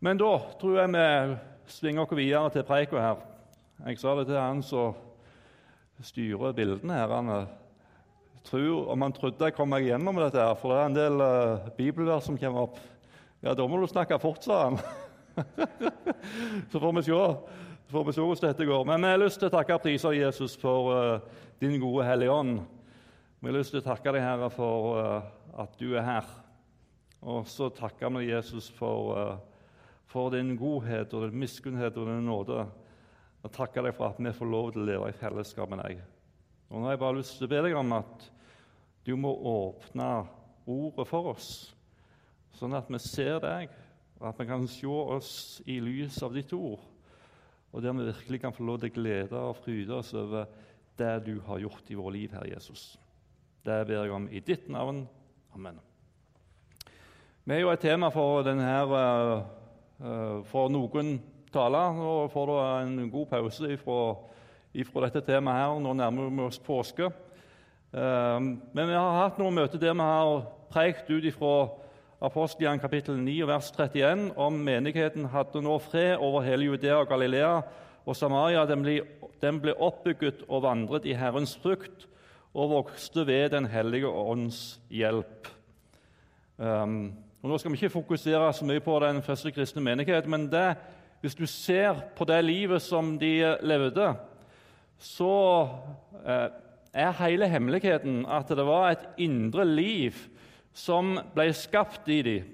Men da tror jeg vi svinger oss videre til preika her. Jeg sa det til han som styrer bildene her. Han tror, om han trodde jeg kom meg gjennom dette, her, for det er en del uh, bibelvers som kommer opp. Ja, da må du snakke fort, sa han. Så får vi se. Så får vi se hvordan dette går. Men vi har lyst til å takke priser, prise Jesus for uh, din gode Hellige Ånd. Vi har lyst til å takke deg, Herre, for uh, at du er her. Og så takker vi Jesus for, for din godhet og din miskunnhet og din nåde. Og takker deg for at vi får lov til å leve i fellesskap med deg. Og nå har jeg bare lyst til å be deg om at du må åpne ordet for oss, sånn at vi ser deg, og at vi kan se oss i lys av ditt ord og der vi virkelig kan få lov til å glede og fryde oss over det du har gjort i vårt liv, Herre Jesus. Det ber jeg om i ditt navn. Amen. Vi er jo et tema for, denne, uh, for noen taler. Nå får du en god pause fra dette temaet her. Nå nærmer vi oss påske. Uh, men vi har hatt noen møter der vi har preikt ut ifra Apostelgjerningen kapittel 9 vers 31 om menigheten hadde nå fred over hele Judea og Galilea og Samaria. Den ble, den ble oppbygget og vandret i Herrens frukt og vokste ved Den hellige ånds hjelp. Um, og Nå skal vi ikke fokusere så mye på den første kristne menighet, men det, hvis du ser på det livet som de levde, så eh, er hele hemmeligheten at det var et indre liv som ble skapt i dem,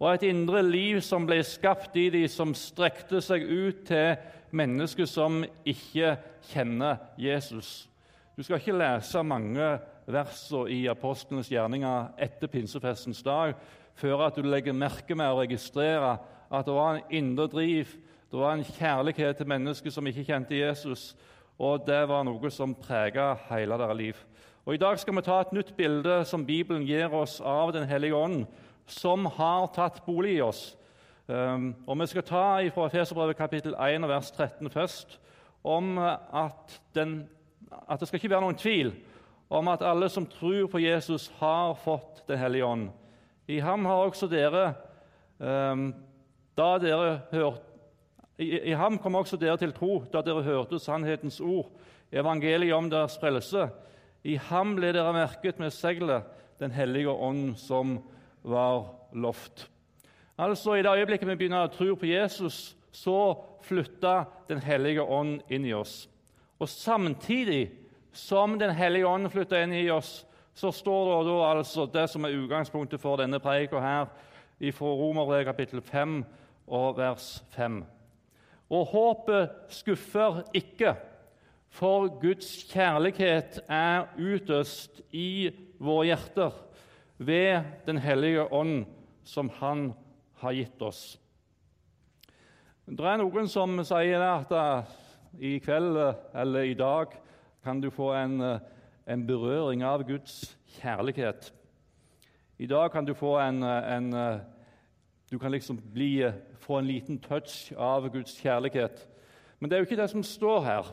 og et indre liv som ble skapt i dem, som strekte seg ut til mennesker som ikke kjenner Jesus. Du skal ikke lese mange versene i apostlenes gjerninger etter pinsefestens dag før at du legger merke med å registrere at det var en indre driv, det var en kjærlighet til mennesker som ikke kjente Jesus, og det var noe som preget hele deres liv. Og I dag skal vi ta et nytt bilde som Bibelen gir oss av Den hellige ånd, som har tatt bolig i oss. Um, og Vi skal ta fra Efeserbrevet kapittel 1 vers 13 først, om at, den, at det skal ikke være noen tvil om at alle som tror på Jesus, har fått Den hellige ånd. I ham har også dere um, da dere hørte i, I ham kom også dere til tro da dere hørte sannhetens ord, evangeliet om deres frelse. I ham ble dere merket med seglet, Den hellige ånd, som var lovt. Altså, I det øyeblikket vi begynner å tro på Jesus, så flytta Den hellige ånd inn i oss. Og Samtidig som Den hellige ånd flytta inn i oss, så står det da altså det som er utgangspunktet for denne preika her, fra Romerbrevet kapittel 5 og vers 5. Og håpet skuffer ikke. For Guds kjærlighet er utøst i våre hjerter ved Den hellige ånd, som Han har gitt oss. Det er noen som sier at uh, i kveld eller i dag kan du få en, uh, en berøring av Guds kjærlighet. I dag kan du få en, en uh, Du kan liksom bli, få en liten touch av Guds kjærlighet. Men det er jo ikke det som står her.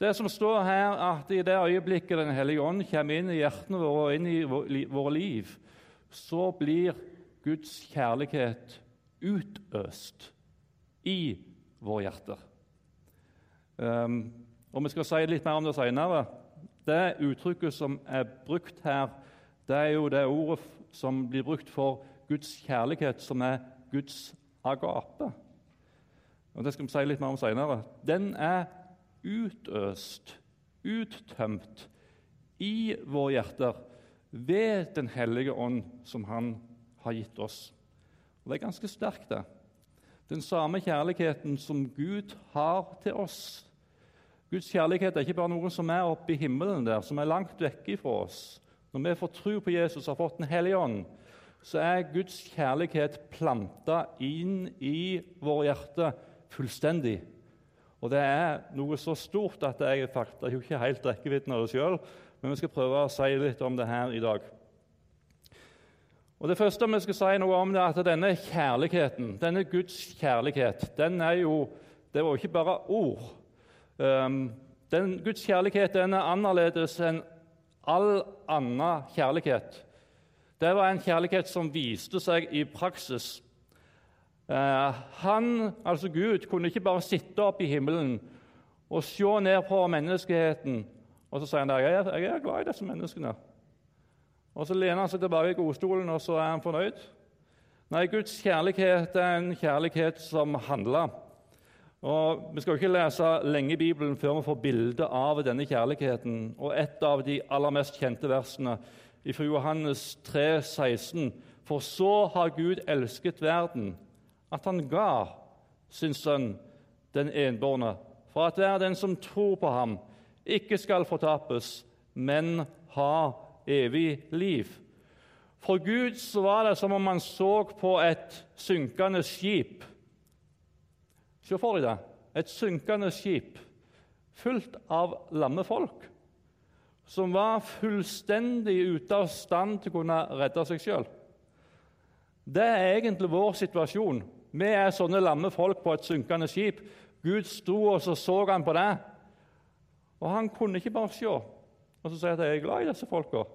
Det som står her, at i det øyeblikket Den hellige ånd kommer inn i hjertene våre og inn i våre liv, så blir Guds kjærlighet utøst i våre hjerter. Um, og Vi skal si litt mer om det senere. Det uttrykket som er brukt her, det er jo det ordet som blir brukt for Guds kjærlighet, som er Guds agape. Og Det skal vi si litt mer om senere. Den er utøst, uttømt, i våre hjerter ved Den hellige ånd, som Han har gitt oss. Og Det er ganske sterkt, det. Den samme kjærligheten som Gud har til oss. Guds kjærlighet er ikke bare noe som er oppe i himmelen der, som er langt vekke fra oss. Når vi får tro på Jesus og har fått Den hellige ånd, så er Guds kjærlighet planta inn i våre hjerter fullstendig. Og Det er noe så stort at jeg er jo ikke helt rekkevidden av det sjøl. Men vi skal prøve å si litt om det her i dag. Og Det første vi skal si noe om, det er at denne kjærligheten, denne Guds kjærlighet, den er jo Det var ikke bare ord. Um, den Guds kjærlighet den er annerledes enn all annen kjærlighet. Det var en kjærlighet som viste seg i praksis. Eh, han, altså Gud, kunne ikke bare sitte opp i himmelen og se ned på menneskeheten og så sier han der, jeg jeg er glad i disse menneskene. Og Så lener han seg tilbake i godstolen, og så er han fornøyd. Nei, Guds kjærlighet er en kjærlighet som handler. Og Vi skal jo ikke lese lenge i Bibelen før vi får bilde av denne kjærligheten. Og Et av de aller mest kjente versene fra Johannes 3, 16. For så har Gud elsket verden, at han ga sin sønn den enbårne, for at hver den som tror på ham, ikke skal fortapes, men ha evig liv. For Gud var det som om man så på et synkende skip. Se for deg det. Et synkende skip fullt av lamme folk som var fullstendig ute av stand til å kunne redde seg sjøl. Det er egentlig vår situasjon. Vi er sånne lamme folk på et synkende skip. Gud sto og så, så han på det. Og han kunne ikke bare se og så si at jeg er glad i disse folka.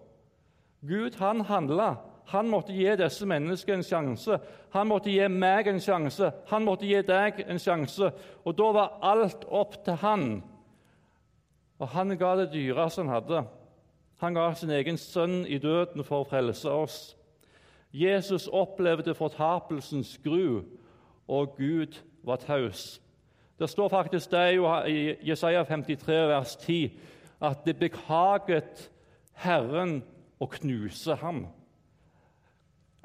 Gud han handla. Han måtte gi disse menneskene en sjanse. Han måtte gi meg en sjanse. Han måtte gi deg en sjanse. Og da var alt opp til han. Og han ga det dyreste han hadde. Han ga sin egen sønn i døden for å frelse oss. Jesus opplevde fortapelsens gru, og Gud var taus. Det står faktisk det i Jesaja 53, vers 10, at det behaget Herren å knuse ham.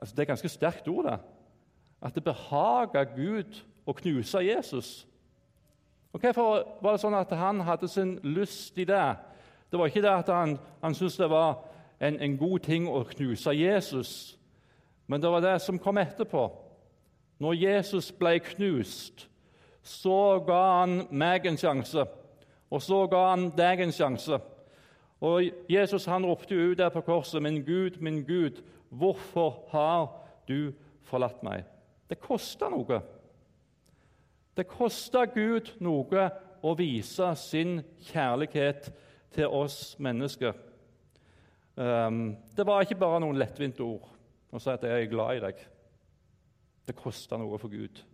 Altså, det er ganske sterkt ord, det. At det behaga Gud å knuse Jesus. Og Hvorfor var det sånn at han hadde sin lyst i det? Det var ikke det at han, han syntes det var en, en god ting å knuse Jesus, men det var det som kom etterpå. Når Jesus ble knust, så ga han meg en sjanse, og så ga han deg en sjanse. Og Jesus han ropte ut der på korset, 'Min Gud, min Gud, hvorfor har du forlatt meg?' Det kosta noe. Det kosta Gud noe å vise sin kjærlighet til oss mennesker. Um, det var ikke bare noen lettvinte ord å si at 'jeg er glad i deg'. Det kosta noe for Gud.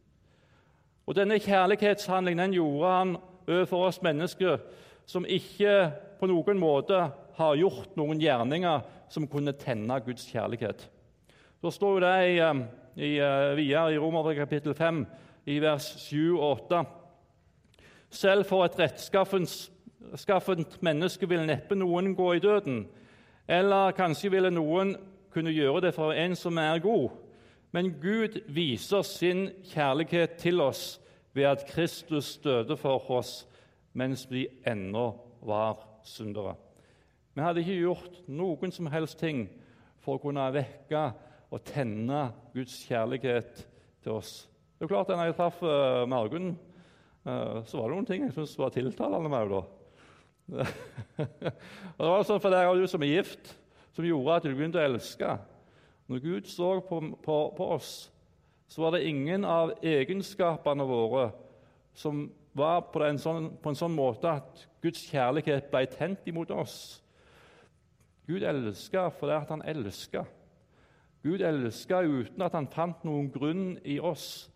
Og Denne kjærlighetshandlingen den gjorde han overfor oss mennesker som ikke på noen måte har gjort noen gjerninger som kunne tenne Guds kjærlighet. Så står det i, eh, i, eh, videre i Romerbrevet kapittel 5, i vers 7 og 8. Selv for et rettskaffent menneske vil neppe noen gå i døden. Eller kanskje ville noen kunne gjøre det for en som er god. Men Gud viser sin kjærlighet til oss ved at Kristus døde for oss mens vi ennå var syndere. Vi hadde ikke gjort noen som helst ting for å kunne vekke og tenne Guds kjærlighet til oss. Det er klart at når jeg traff uh, Margunn, uh, så var det noen ting jeg syntes var tiltalende med henne. og det var sånn for deg du som er gift, som gjorde at du begynte å elske. Når Gud så på, på, på oss, så var det ingen av egenskapene våre som var på en, sånn, på en sånn måte at Guds kjærlighet ble tent imot oss. Gud elska fordi han elska. Gud elska uten at han fant noen grunn i oss.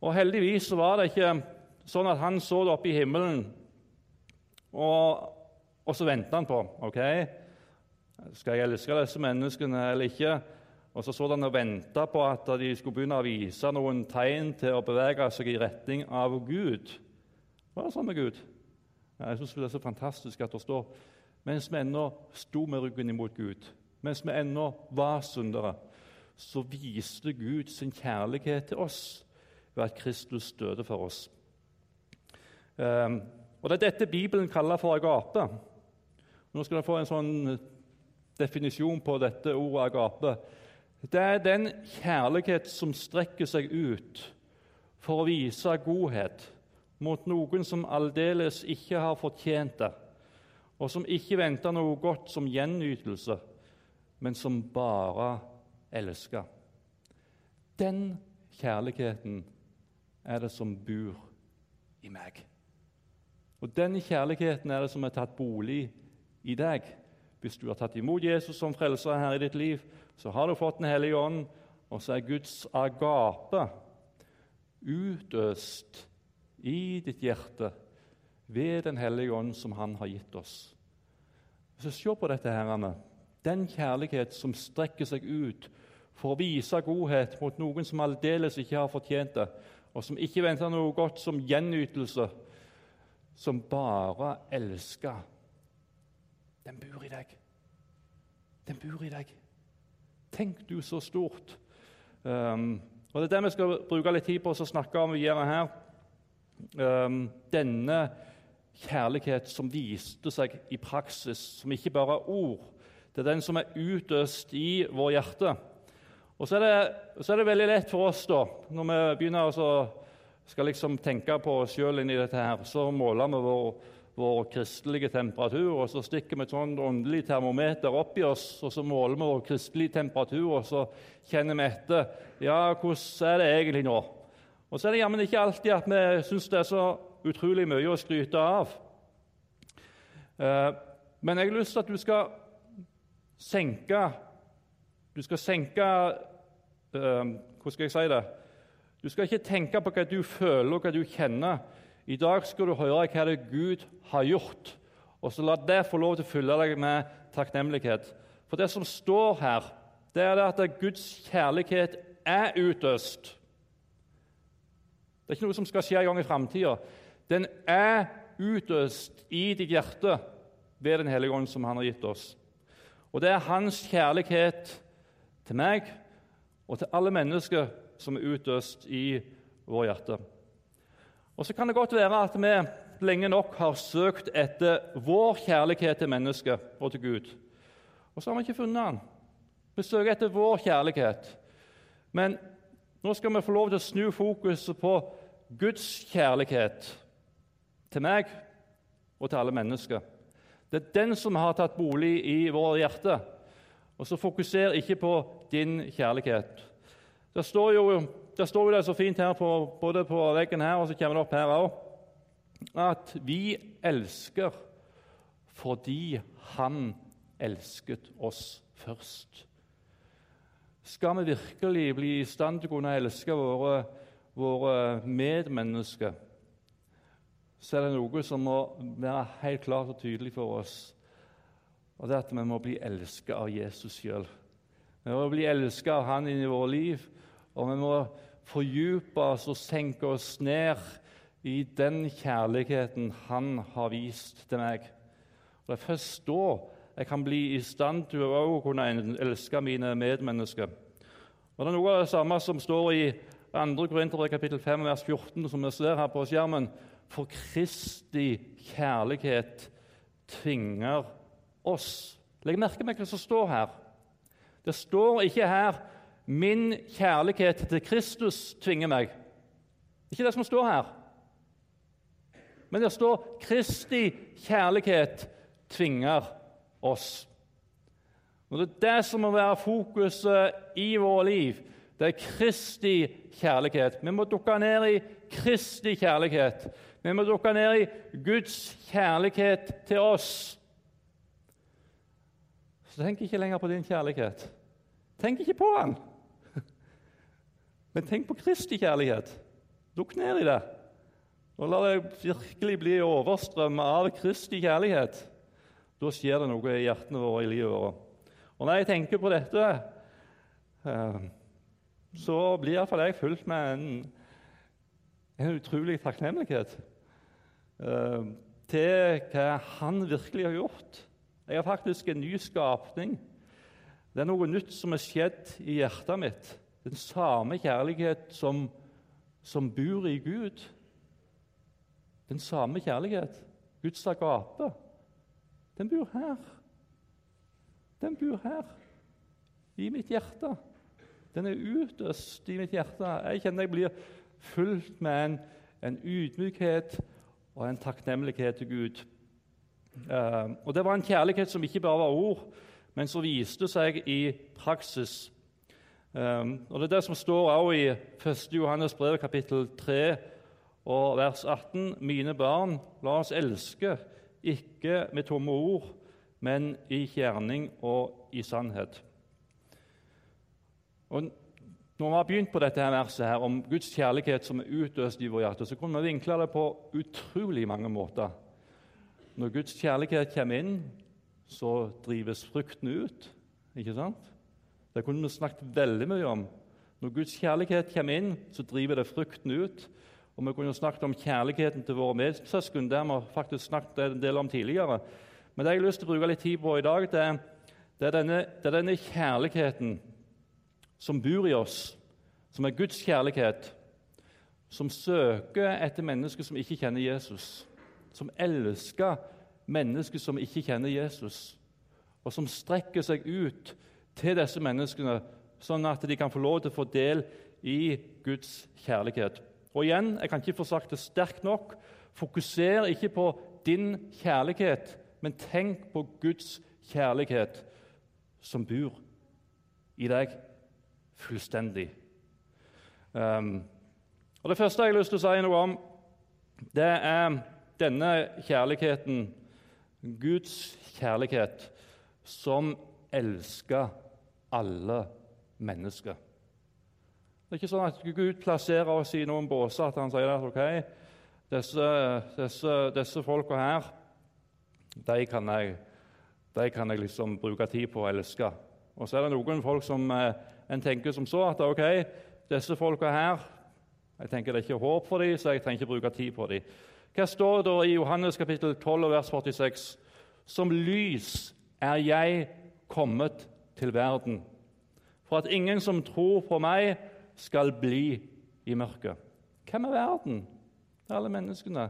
Og Heldigvis var det ikke sånn at han så det oppe i himmelen, og, og så ventet han på ok, skal jeg elske disse menneskene eller ikke? Og Så så han og venta på at de skulle begynne å vise noen tegn til å bevege seg i retning av Gud. Hva er det sånn med Gud? Jeg synes Det er så fantastisk at det står mens vi ennå sto med ryggen imot Gud, mens vi ennå var syndere, så viste Gud sin kjærlighet til oss ved at Kristus døde for oss. Um, og Det er dette Bibelen kaller for agape. Nå skal dere få en sånn definisjon på dette ordet agape. Det er den kjærlighet som strekker seg ut for å vise godhet mot noen som aldeles ikke har fortjent det, og som ikke venter noe godt som gjenytelse, men som bare elsker. Den kjærligheten er det som bor i meg. Og den kjærligheten er det som er tatt bolig i deg. Hvis du har tatt imot Jesus som frelser her i ditt liv, så har du fått Den hellige ånd, og så er Guds agape utøst i ditt hjerte ved Den hellige ånd som Han har gitt oss. Så Se på dette. her, Den kjærlighet som strekker seg ut for å vise godhet mot noen som aldeles ikke har fortjent det, og som ikke venter noe godt som gjenytelse, som bare elsker. Den bor i deg. Den bor i deg. Tenk du så stort. Um, og Det er det vi skal bruke litt tid på å snakke om videre her. Um, denne kjærlighet som viste seg i praksis, som ikke bare er ord. Det er den som er utøst i vår hjerte. Og så er, det, så er det veldig lett for oss, da, når vi begynner å skal liksom tenke på oss sjøl inni dette her, så måler vi vår, vår kristelige temperatur, og så stikker vi et sånn åndelig termometer oppi oss, og så måler vi vår kristelige temperatur, og så kjenner vi etter. Ja, hvordan er det egentlig nå? Og så er det jammen ikke alltid at vi syns det er så utrolig mye å skryte av. Eh, men jeg har lyst til at du skal senke Du skal senke uh, Hvordan skal jeg si det? Du skal ikke tenke på hva du føler og hva du kjenner. I dag skal du høre hva det Gud har gjort, og så la det få lov til å fylle deg med takknemlighet. For det som står her, det er at Guds kjærlighet er utøst. Det er ikke noe som skal skje en gang i framtida. Den er utøst i ditt hjerte ved Den hellige ånd, som Han har gitt oss. Og det er Hans kjærlighet til meg og til alle mennesker som er utøst i vår hjerte. Og Så kan det godt være at vi lenge nok har søkt etter vår kjærlighet til mennesket og til Gud. Og så har vi ikke funnet den. Vi søker etter vår kjærlighet. Men nå skal vi få lov til å snu fokuset på Guds kjærlighet til meg og til alle mennesker. Det er den som har tatt bolig i vårt hjerte. Og så fokuser ikke på din kjærlighet. Det står jo, det, står jo det så fint her på, både på veggen her og så kommer det opp her òg, at vi elsker fordi Han elsket oss først. Skal vi virkelig bli i stand til å kunne elske våre, våre medmennesker, så er det noe som må være helt klart og tydelig for oss. Og det er at vi må bli elsket av Jesus sjøl. Vi må bli elsket av Han i vårt liv, og vi må fordype oss og senke oss ned i den kjærligheten Han har vist til meg. Og Det er først da jeg kan bli i stand til å kunne elske mine medmennesker. Og Det er noe av det samme som står i 2. Korinter kapittel 5, vers 14, som vi ser her på skjermen. For Kristi kjærlighet tvinger oss. Legg merke til hva som står her. Det står ikke her 'Min kjærlighet til Kristus tvinger meg'. Ikke det som står her. Men det står 'Kristi kjærlighet tvinger oss'. Og Det er det som må være fokuset i vårt liv. Det er Kristi kjærlighet. Vi må dukke ned i Kristi kjærlighet. Vi må dukke ned i Guds kjærlighet til oss. Så tenk ikke lenger på din kjærlighet. Tenk ikke på han. Men tenk på Kristi kjærlighet. Dukk ned i det. Og la deg virkelig bli overstrømmet av Kristi kjærlighet. Da skjer det noe i hjertene våre i livet vårt. Og når jeg tenker på dette, eh, så blir iallfall jeg fulgt med en, en utrolig takknemlighet eh, til hva han virkelig har gjort. Jeg er faktisk en ny skapning. Det er noe nytt som er skjedd i hjertet mitt. Den samme kjærlighet som, som bor i Gud. Den samme kjærlighet. Guds agape. Den bor her. Den bor her, i mitt hjerte. Den er utøst i mitt hjerte. Jeg kjenner jeg blir fulgt med en, en ydmykhet og en takknemlighet til Gud. Uh, og Det var en kjærlighet som ikke bare var ord, men som viste seg i praksis. Um, og Det er det som står også i 1. Johannes brev, kapittel 3, og vers 18.: Mine barn, la oss elske, ikke med tomme ord, men i gjerning og i sannhet. Og Når vi har begynt på dette her verset her, om Guds kjærlighet som er utøst i vårt hjerte, så kunne vi vinkle det på utrolig mange måter. Når Guds kjærlighet kommer inn, så drives frukten ut. Ikke sant? Det kunne vi snakket veldig mye om. Når Guds kjærlighet kommer inn, så driver det frukten ut. Og Vi kunne snakket om kjærligheten til våre medsøsken. Det har vi faktisk snakket en del om tidligere. Men det jeg har lyst til å bruke litt tid på i dag, det er, det er, denne, det er denne kjærligheten som bor i oss, som er Guds kjærlighet, som søker etter mennesker som ikke kjenner Jesus, som elsker mennesker som ikke kjenner Jesus, og som strekker seg ut til disse menneskene, sånn at de kan få lov til å få del i Guds kjærlighet. Og igjen, jeg kan ikke få sagt det sterkt nok, fokuser ikke på din kjærlighet, men tenk på Guds kjærlighet som bor i deg fullstendig. Um, og Det første jeg har lyst til å si noe om, det er denne kjærligheten, Guds kjærlighet, som elsker alle mennesker. Det er ikke sånn at Gud plasserer oss i noen båser, at han sier at ok, disse, disse, disse folka her, de kan, jeg, de kan jeg liksom bruke tid på å elske. Og så er det noen folk som eh, en tenker som så at ok, disse folka her jeg tenker Det er ikke håp for dem, så jeg trenger ikke bruke tid på dem. Hva står det i Johannes kapittel 12, vers 46? Som lys er jeg kommet til verden, for at ingen som tror på meg, skal bli i mørket. Hvem er verden? Det er alle menneskene.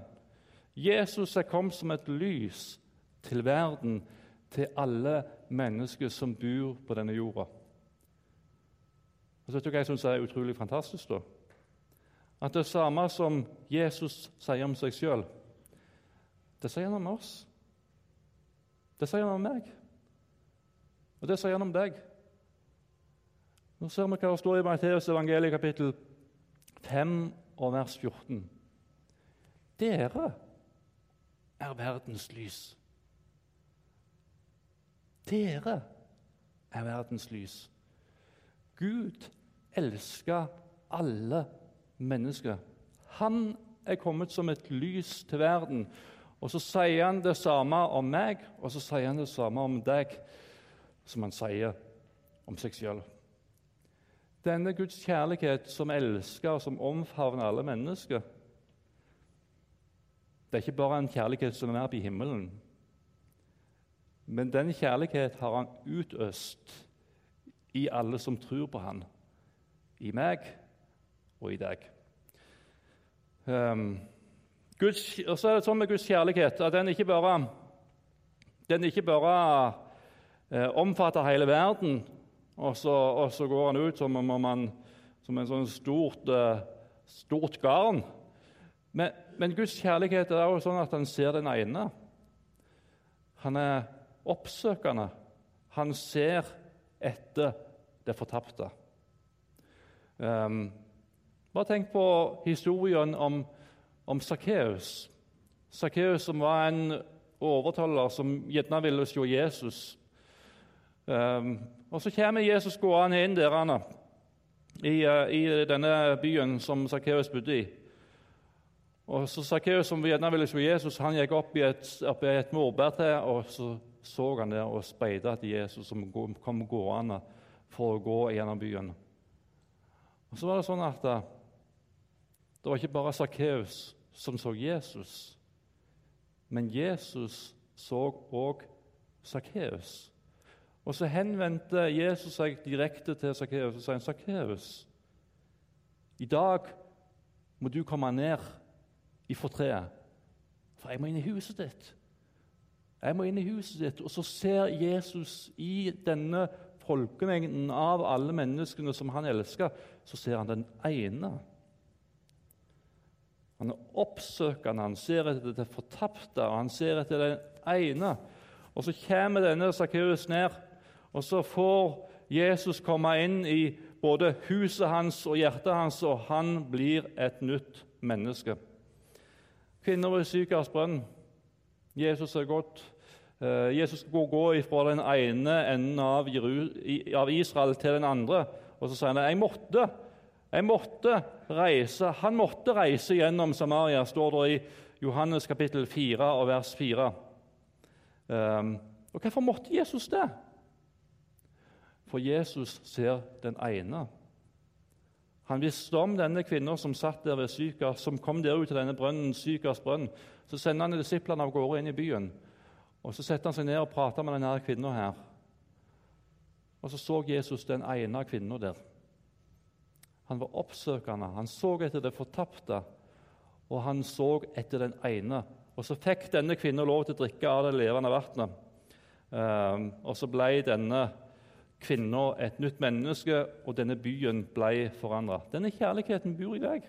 Jesus er kommet som et lys til verden, til alle mennesker som bor på denne jorda. Og så vet du hva jeg syns er utrolig fantastisk? da? At det samme som Jesus sier om seg sjøl, det sier han om oss. Det sier han om meg. Og det sier han om deg. Nå ser vi hva det står i Matteus evangeliet kapittel 5 og vers 14. Dere er verdens lys. Dere er verdens lys. Gud elsker alle mennesker. Han er kommet som et lys til verden. Og så sier han det samme om meg, og så sier han det samme om deg som han sier om seg sjøl. Denne Guds kjærlighet som elsker og som omfavner alle mennesker, det er ikke bare en kjærlighet som er nær i himmelen. Men den kjærlighet har han utøst i alle som tror på han. I meg og i deg. Um, Guds, og så er det sånn med Guds kjærlighet at den ikke bare, den ikke bare omfatter hele verden, og så, og så, går han ut som om han som en sånn stort, eh, stort garn. Men, men, Guds kjærlighet er også sånn at han ser den ene. Han er oppsøkende. Han ser etter det fortapte. Um, bare tenk på historien om, om Sakkeus. Sakkeus som var en overtaler som gjerne ville se Jesus. Um, og Så kommer Jesus gående inn der han, i, uh, i denne byen som Sakkeus bodde i. Og så Sakkeus, som gjerne ville se Jesus, han gikk opp i et, opp i et morbærtre, og så så han der og speida etter Jesus som kom gående for å gå gjennom byen. Og Så var det sånn at uh, det var ikke bare Sakkeus som så Jesus, men Jesus så òg Sakkeus. Og så henvendte Jesus seg direkte til Sakkeus og sa Sakkeus, i dag må du komme ned i fortreet, for jeg må inn i huset ditt. Jeg må inn i huset ditt. Og så ser Jesus i denne folkemengden av alle menneskene som han elsker, så ser han den ene. Han er oppsøkende, han ser etter det fortapte, og han ser etter den ene. Og så kommer denne Sakkeus ned og så får Jesus komme inn i både huset hans og hjertet hans, og han blir et nytt menneske. Kvinner ved Sykars brønn. Jesus er godt. Eh, Jesus går gå fra den ene enden av Israel til den andre. Og så sier han jeg måtte. Jeg måtte reise. Han måtte reise gjennom Samaria, står det i Johannes kapittel 4 og vers 4. Um, ehm, og Hvorfor måtte Jesus det? For Jesus ser den ene. Han visste om denne kvinnen som satt der ved Sykars, som kom der ut til denne brønnen, Sykars brønn. Så sender han disiplene av gårde inn i byen. Og Så setter han seg ned og prater med denne kvinnen her. Og så så Jesus den ene kvinnen der. Han var oppsøkende. Han så etter det fortapte, og han så etter den ene. Og Så fikk denne kvinnen lov til å drikke av det levende vannet. Um, og så ble denne kvinna et nytt menneske, og denne byen ble forandra. Denne kjærligheten bor i deg.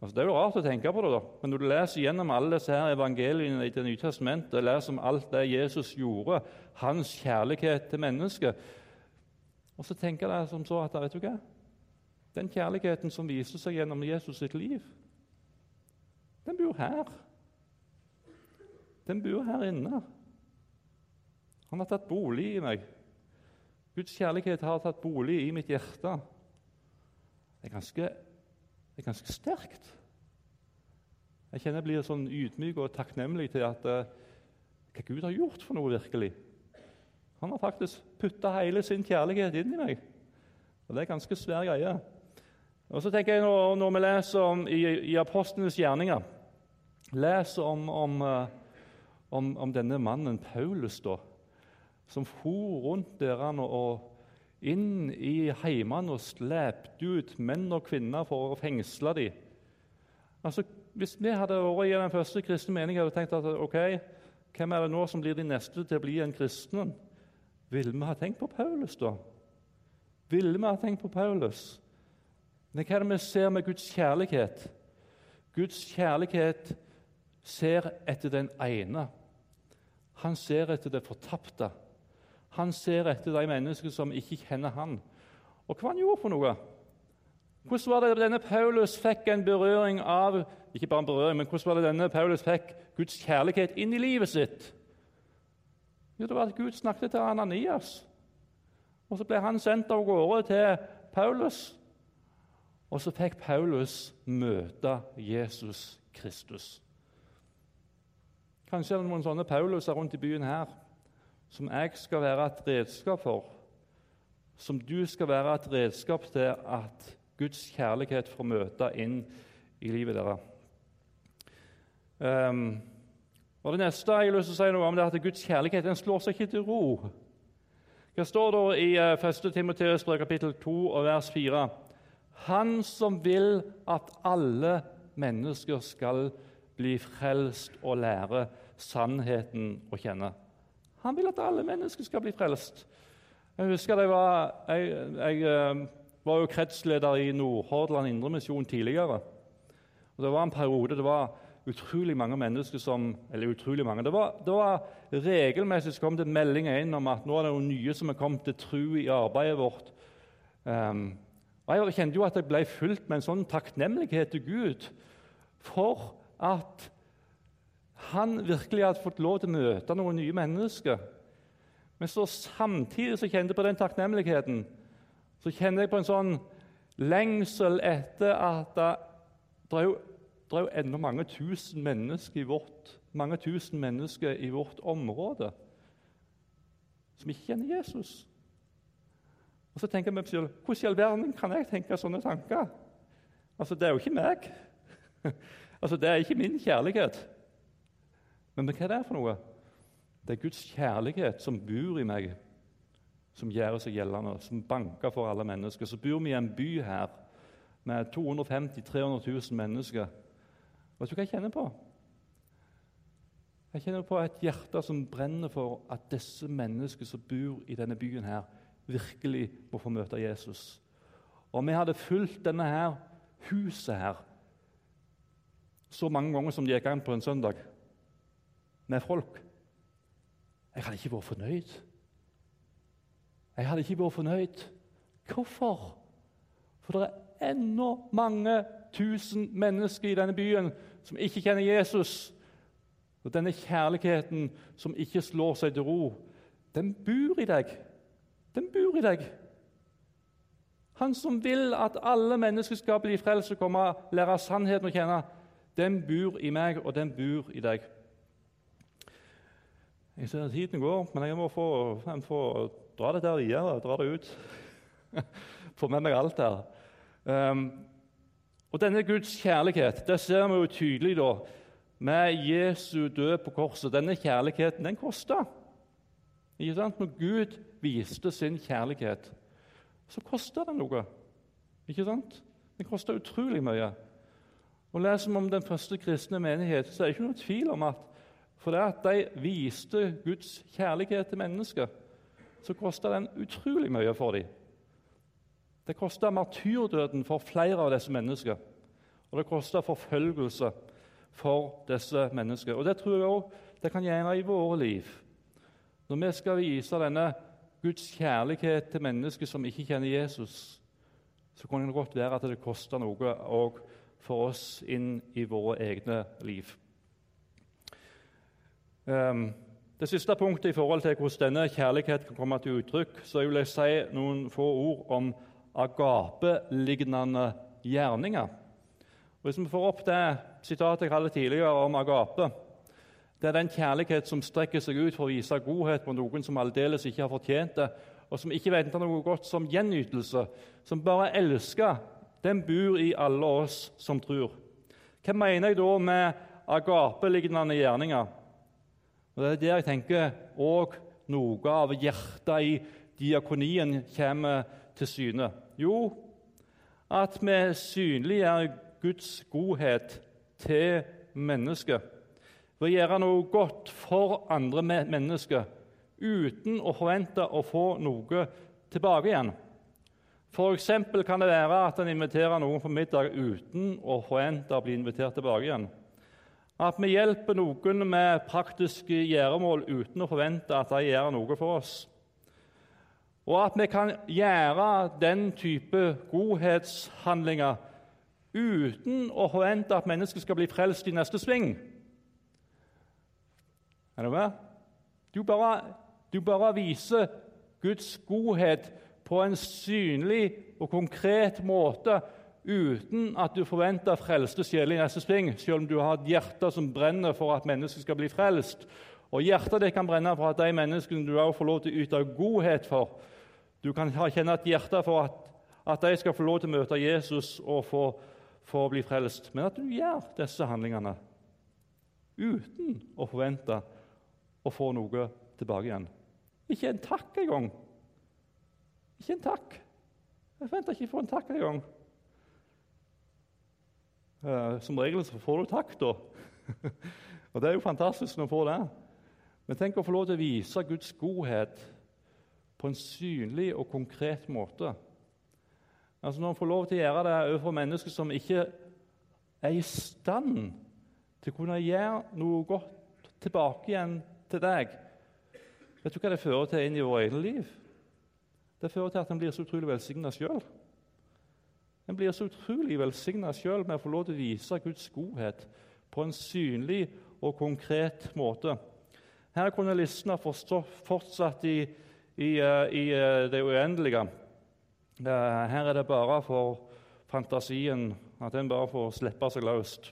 Altså, det er jo rart å tenke på det, da. men når du leser gjennom alle disse her evangeliene i Det nye testamentet, leser om alt det Jesus gjorde, hans kjærlighet til mennesket, og så tenker jeg som så at vet du hva? Den kjærligheten som viser seg gjennom Jesus sitt liv, den bor her. Den bor her inne. Han har tatt bolig i meg. Guds kjærlighet har tatt bolig i mitt hjerte. Det er ganske det er ganske sterkt. Jeg kjenner jeg blir sånn ydmyk og takknemlig til at uh, hva Gud har gjort for noe virkelig. Han har faktisk putta hele sin kjærlighet inn i meg. Og Det er ganske svær greie. Og så tenker jeg Når, når vi leser om, i, i apostlenes gjerninger leser om, om, om, om, denne mannen Paulus, da, som for rundt der og inn i heimene og slepte ut menn og kvinner for å fengsle dem. Altså, hvis vi hadde vært i den første kristne meningen vi tenkt at ok, hvem er det nå som blir de neste til å bli en kristen, ville vi ha tenkt på Paulus da? Ville vi ha tenkt på Paulus? Men hva er det vi ser med Guds kjærlighet? Guds kjærlighet ser etter den ene. Han ser etter det fortapte. Han ser etter de menneskene som ikke kjenner han. Og hva han gjorde for noe? Hvordan var det denne Paulus fikk en berøring av ikke bare en berøring, men hvordan var det denne Paulus fikk Guds kjærlighet inn i livet sitt? Jo, det var at Gud snakket til Ananias. Og Så ble han sendt av gårde til Paulus. Og så fikk Paulus møte Jesus Kristus. Kanskje er det noen sånne Pauluser rundt i byen her som jeg skal være et redskap for, som du skal være et redskap til at Guds kjærlighet får møte inn i livet deres. Um, og Det neste jeg har lyst til å si noe om, det er at Guds kjærlighet den slår seg ikke til ro. Hva står det i 1. Eh, Timoteus kapittel 2 og vers 4? Han som vil at alle mennesker skal bli frelst og lære sannheten å kjenne. Han vil at alle mennesker skal bli frelst. Jeg husker jeg var, jeg, jeg eh, var jo kretsleder i Nordhordland Indremisjon tidligere. Og Det var en periode det var utrolig mange mennesker som Eller utrolig mange. Det var, det var regelmessig så kom det meldinger inn om at nå er det noen nye som er kommet til tro i arbeidet vårt. Um, og Jeg kjente jo at jeg ble fulgt med en sånn takknemlighet til Gud for at han virkelig hadde fått lov til å møte noen nye mennesker. Men så samtidig så kjente jeg på den takknemligheten så kjenner jeg på en sånn lengsel etter at det er jo, det enda mange tusen mennesker i vårt, mange tusen mennesker i vårt område som ikke kjenner Jesus. Og så tenker jeg meg selv, Hvordan i all verden kan jeg tenke sånne tanker? Altså, Det er jo ikke meg. altså, Det er ikke min kjærlighet. Men hva er det for noe? Det er Guds kjærlighet som bor i meg, som gjør seg gjeldende, som banker for alle mennesker. Så bor vi i en by her med 250 000-300 000 mennesker. Vet du hva jeg kjenner på? Jeg kjenner på et hjerte som brenner for at disse menneskene som bor i denne byen, her, virkelig må få møte Jesus. Og vi hadde fulgt denne her huset her så mange ganger som det gikk an på en søndag med folk. Jeg hadde ikke vært fornøyd. Jeg hadde ikke vært fornøyd. Hvorfor? For det er ennå mange tusen mennesker i denne byen som ikke kjenner Jesus. Og denne kjærligheten som ikke slår seg til ro, den bor i deg. Den bor i deg. Han som vil at alle mennesker skal bli frelst og komme lære sannheten å kjenne, den bor i meg, og den bor i deg. Jeg ser at Tiden går, men jeg må få, jeg få dra det der videre. Dra det ut. få med meg alt her. Um, og Denne Guds kjærlighet det ser vi jo tydelig da, med Jesu død på korset. Denne kjærligheten den kosta. Når Gud viste sin kjærlighet, så kosta det noe. Ikke sant? Den kosta utrolig mye. Og Leser vi om den første kristne menighet, så er det ikke noe tvil om at for det at de viste Guds kjærlighet til mennesker, så kosta den utrolig mye for dem. Det kosta martyrdøden for flere av disse mennesker. Og det kosta forfølgelse for disse mennesker. Og Det tror jeg òg det kan gjøre i våre liv. Når vi skal vise denne Guds kjærlighet til mennesker som ikke kjenner Jesus, så kan det godt være at det koster noe òg for oss inn i våre egne liv. Um, det siste punktet i forhold til hvordan denne kjærligheten kan komme til uttrykk, så vil jeg si noen få ord om agape-lignende gjerninger. Og Hvis vi får opp det sitatet jeg hadde tidligere om agape Det er den kjærlighet som strekker seg ut for å vise godhet på noen som aldeles ikke har fortjent det, og som ikke venter noe godt som gjenytelse, som bare elsker, den bor i alle oss som tror. Hva mener jeg da med agape-lignende gjerninger? Og Det er der jeg tenker òg noe av hjertet i diakonien kommer til syne. Jo, at vi synliggjør Guds godhet til mennesket ved å gjøre noe godt for andre mennesker uten å forvente å få noe tilbake igjen. F.eks. kan det være at en inviterer noen på middag uten å forvente å bli invitert tilbake igjen. At vi hjelper noen med praktiske gjøremål uten å forvente at de gjør noe for oss. Og at vi kan gjøre den type godhetshandlinger uten å forvente at mennesket skal bli frelst i neste sving. Er du med? Du bare, du bare viser Guds godhet på en synlig og konkret måte uten at du forventer frelste sjeler i neste sving, selv om du har et hjerte som brenner for at mennesket skal bli frelst. Og hjertet ditt kan brenne for at de menneskene du også får lov til å yte godhet for. Du kan kjenne et hjerte for at, at de skal få lov til å møte Jesus og få for å bli frelst, men at du gjør disse handlingene uten å forvente å få noe tilbake igjen. Ikke en takk engang. Ikke en takk. Jeg forventer ikke å få en takk engang. Uh, som regel så får du takk, da. og Det er jo fantastisk når du får det. Men tenk å få lov til å vise Guds godhet på en synlig og konkret måte. Altså Når en får lov til å gjøre det overfor mennesker som ikke er i stand til å kunne gjøre noe godt tilbake igjen til deg Vet du hva det fører til inn i vårt eget liv? Det fører til at en blir så utrolig velsigna sjøl. En blir så utrolig velsigna sjøl med å få lov til å vise Guds godhet på en synlig og konkret måte. Her kunne listen ha fortsatt i, i, eh, i eh, det uendelige. Her er det bare for fantasien at en bare får slippe seg løst.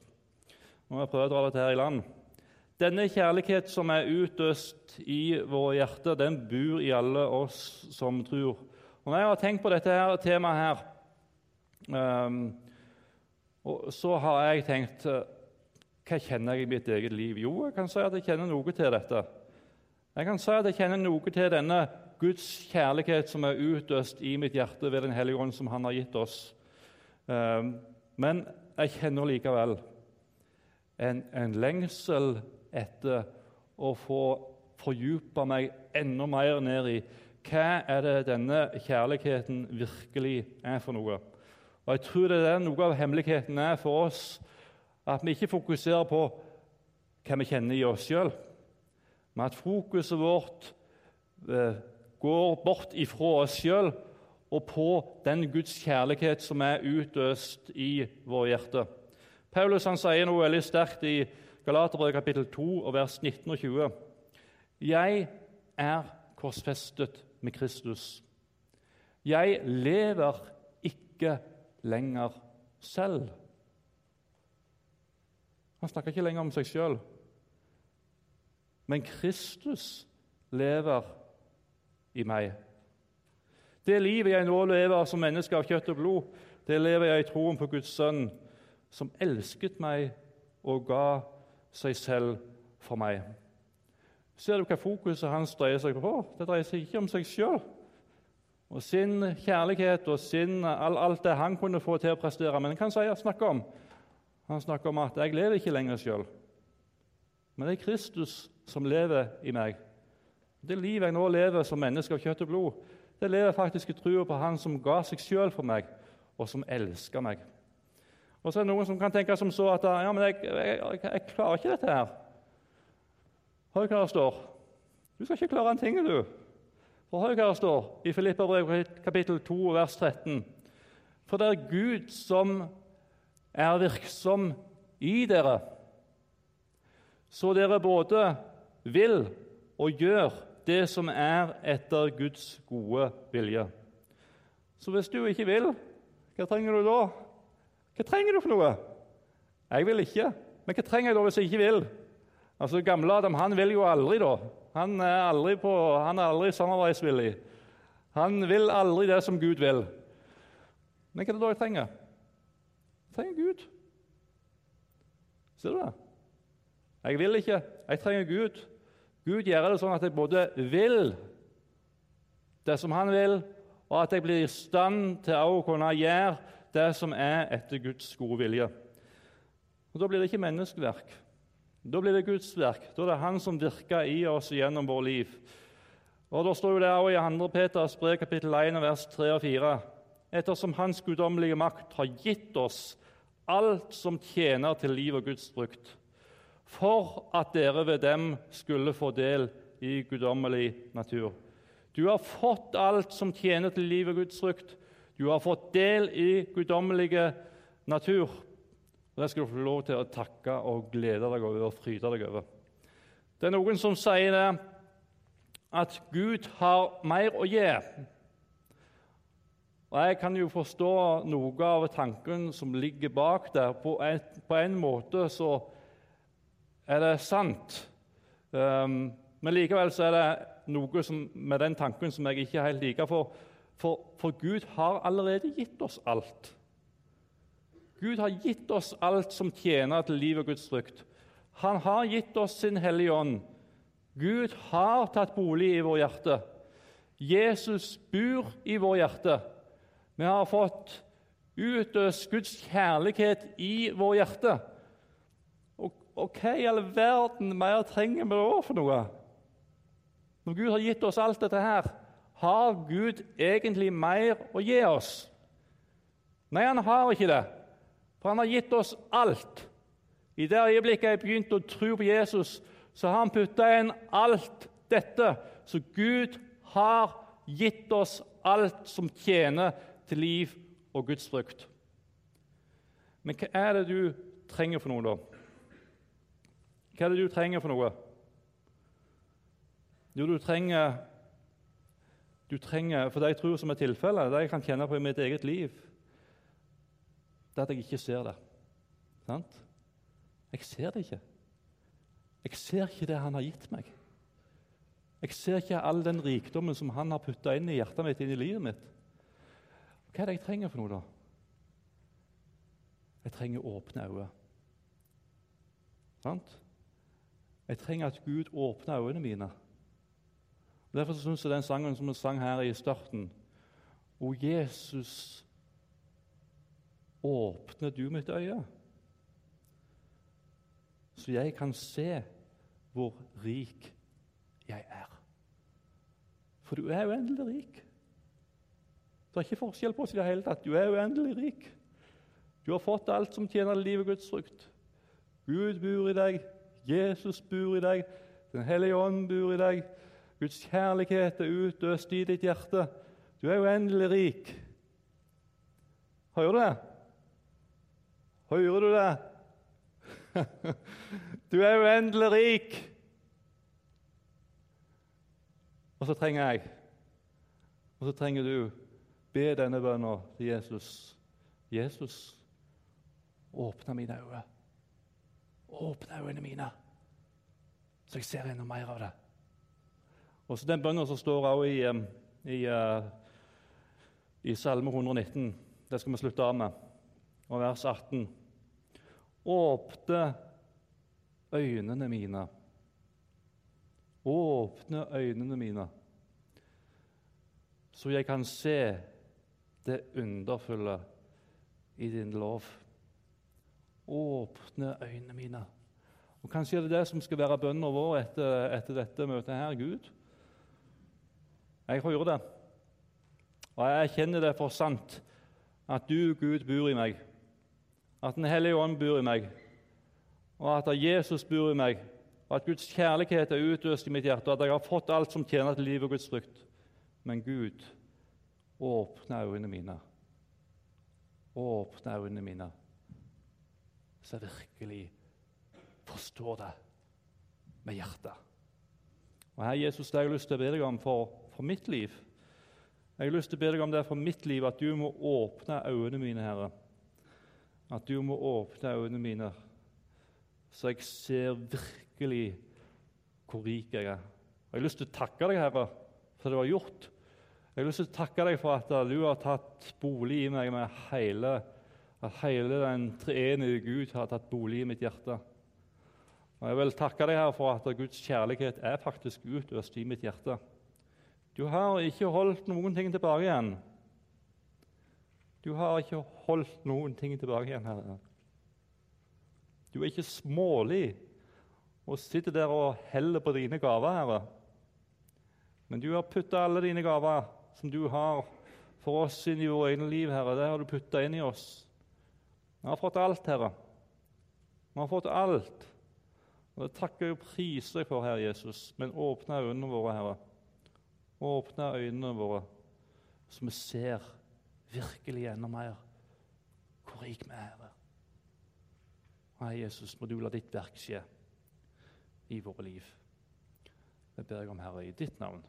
Nå må jeg prøve å dra dette her i land. Denne kjærlighet som er utøst i våre hjerter, den bor i alle oss som tror. Og Når jeg har tenkt på dette her, temaet her, um, så har jeg tenkt eh, Hva kjenner jeg i mitt eget liv? Jo, jeg kan si at jeg kjenner noe til dette. Jeg kan si at jeg kjenner noe til denne Guds kjærlighet som er utøst i mitt hjerte ved Den hellige ånd, som Han har gitt oss. Ehm, men jeg kjenner likevel en, en lengsel etter å få fordype meg enda mer ned i hva er det denne kjærligheten virkelig er for noe. Og Jeg tror det er noe av hemmeligheten er for oss at vi ikke fokuserer på hva vi kjenner i oss sjøl, men at fokuset vårt eh, går bort ifra oss sjøl og på den Guds kjærlighet som er utøst i vårt hjerte. Paulus han sier noe veldig sterkt i Galaterbrevet kapittel 2 og vers 19 og 20. Jeg er korsfestet med Kristus. Jeg lever ikke lenger selv. Han snakker ikke lenger om seg sjøl. Men Kristus lever i meg. Det livet jeg nå lever som menneske av kjøtt og blod, det lever jeg i troen på Guds sønn, som elsket meg og ga seg selv for meg. Ser du hva fokuset hans dreier seg på? Det dreier seg ikke om seg sjøl og sin kjærlighet og sin, alt det han kunne få til å prestere. Men han snakker om? Han snakker om at 'jeg lever ikke lenger sjøl', men det er Kristus som lever i meg. Det livet jeg nå lever som menneske av kjøtt og blod, det lever faktisk i trua på Han som ga seg sjøl for meg, og som elsker meg. Og så er det noen som kan tenke som så at ja, men jeg, jeg, jeg, jeg klarer ikke dette her. Hør hva det står. Du skal ikke klare en ting, du. For hør hva det står i Filippabrevet kapittel 2, vers 13. For det er Gud som er virksom i dere, så dere både vil og gjør det som er etter Guds gode vilje. Så hvis du ikke vil, hva trenger du da? Hva trenger du for noe? Jeg vil ikke. Men hva trenger jeg da hvis jeg ikke vil? Altså, Gamle Adam han vil jo aldri, da. Han er aldri, aldri samarbeidsvillig. Han vil aldri det som Gud vil. Men hva er det da jeg trenger? Jeg trenger Gud. Ser du det? Jeg vil ikke. Jeg trenger Gud. Gud gjør det sånn at jeg både vil det som han vil, og at jeg blir i stand til å kunne gjøre det som er etter Guds gode vilje. Og Da blir det ikke menneskeverk. Da blir det Guds verk. Da er det Han som virker i oss gjennom vår liv. Og Da står det også i 2. Peters brev, kapittel 1, vers 3 og 4. Ettersom Hans guddommelige makt har gitt oss alt som tjener til liv og Guds frukt, for at dere ved dem skulle få del i guddommelig natur. Du har fått alt som tjener til liv og Guds frukt. Du har fått del i guddommelige natur. Og Det skal du få lov til å takke og glede deg over og fryde deg over. Det er noen som sier det, at Gud har mer å gi. Og Jeg kan jo forstå noe av tanken som ligger bak der. På en, på en måte så er det sant. Um, men likevel så er det noe som, med den tanken som jeg ikke helt liker. For, for, for, Gud har allerede gitt oss alt. Gud har gitt oss alt som tjener til liv og Guds frykt. Han har gitt oss sin Hellige Ånd. Gud har tatt bolig i vår hjerte. Jesus bor i vår hjerte. Vi har fått utøst Guds kjærlighet i vår hjerte. Og hva i all verden mer trenger vi da for noe? Når Gud har gitt oss alt dette her, har Gud egentlig mer å gi oss? Nei, han har ikke det. For han har gitt oss alt. I det øyeblikket jeg begynte å tro på Jesus, så har han putta inn alt dette. Så Gud har gitt oss alt som tjener til liv og Guds frukt. Men hva er det du trenger for noe, da? Hva er det du trenger for noe? Jo, du trenger, du trenger For det jeg tror som er tilfellet, det jeg kan kjenne på i mitt eget liv, det er at jeg ikke ser det. Sant? Jeg ser det ikke. Jeg ser ikke det han har gitt meg. Jeg ser ikke all den rikdommen som han har putta inn i hjertet mitt, inn i livet mitt. Hva er det jeg trenger for noe, da? Jeg trenger åpne øyne. Sant? Jeg trenger at Gud åpner øynene mine. Derfor syns jeg den sangen som vi sang her i starten O Jesus, åpner du mitt øye, så jeg kan se hvor rik jeg er. For du er uendelig rik. Det er ikke forskjell på oss i det hele tatt. Du er uendelig rik. Du har fått alt som tjener livet Guds frukt. Gud bor i deg, Jesus bor i deg, Den hellige ånd bor i deg. Guds kjærlighet er utøst i ditt hjerte. Du er uendelig rik. Hører du det? Hører du det? Du er uendelig rik. Og så trenger jeg, og så trenger du, be denne bønnen til Jesus. Jesus, åpne mine øyne. Åpne øynene mine, så jeg ser enda mer av det. Og så Den bønnen som står også i, i, eh, i Salme 119, det skal vi slutte av med, og vers 18. Åpne øynene mine. Åpne øynene mine, så jeg kan se det underfulle i din lov. Åpne øynene mine. Og Kanskje er det det som skal være bønnen vår etter, etter, dette møtet her. Gud, jeg hører det, og jeg kjenner det for sant at du, Gud, bor i meg, at Den hellige ånd bor i meg, og at Jesus bor i meg, og at Guds kjærlighet er utøst i mitt hjerte, og at jeg har fått alt som tjener til liv og Guds frukt. Men Gud, åpne øynene mine. Åpne øynene mine, så jeg virkelig forstår det med hjertet. Og her, Jesus, det har jeg lyst til å be deg om for, for mitt liv. Jeg har lyst til å be deg om det for mitt liv, at du må åpne øynene mine, Herre. At du må åpne øynene mine, så jeg ser virkelig hvor rik jeg er. Jeg har lyst til å takke deg, Herre, for det var gjort. Jeg har lyst til å takke deg for at du har tatt bolig i meg med hele, at hele den treenige Gud har tatt bolig i mitt hjerte. Og Jeg vil takke deg her for at Guds kjærlighet er faktisk utøst i mitt hjerte. Du har ikke holdt noen ting tilbake igjen. Du har ikke holdt noen ting tilbake igjen, Herre. Du er ikke smålig og sitter der og heller på dine gaver, Herre. Men du har putta alle dine gaver som du har for oss inn i våre egne liv, Herre. Det har du putta inn i oss. Vi har fått alt, Herre. Vi har fått alt. Og Det takker og priser jeg for, Herre Jesus, men åpne øynene våre, Herre. Åpne øynene våre, så vi ser virkelig enda mer hvor rik vi er, Nei, Jesus, må du la ditt verk skje i våre liv. Det ber jeg om, Herre, i ditt navn.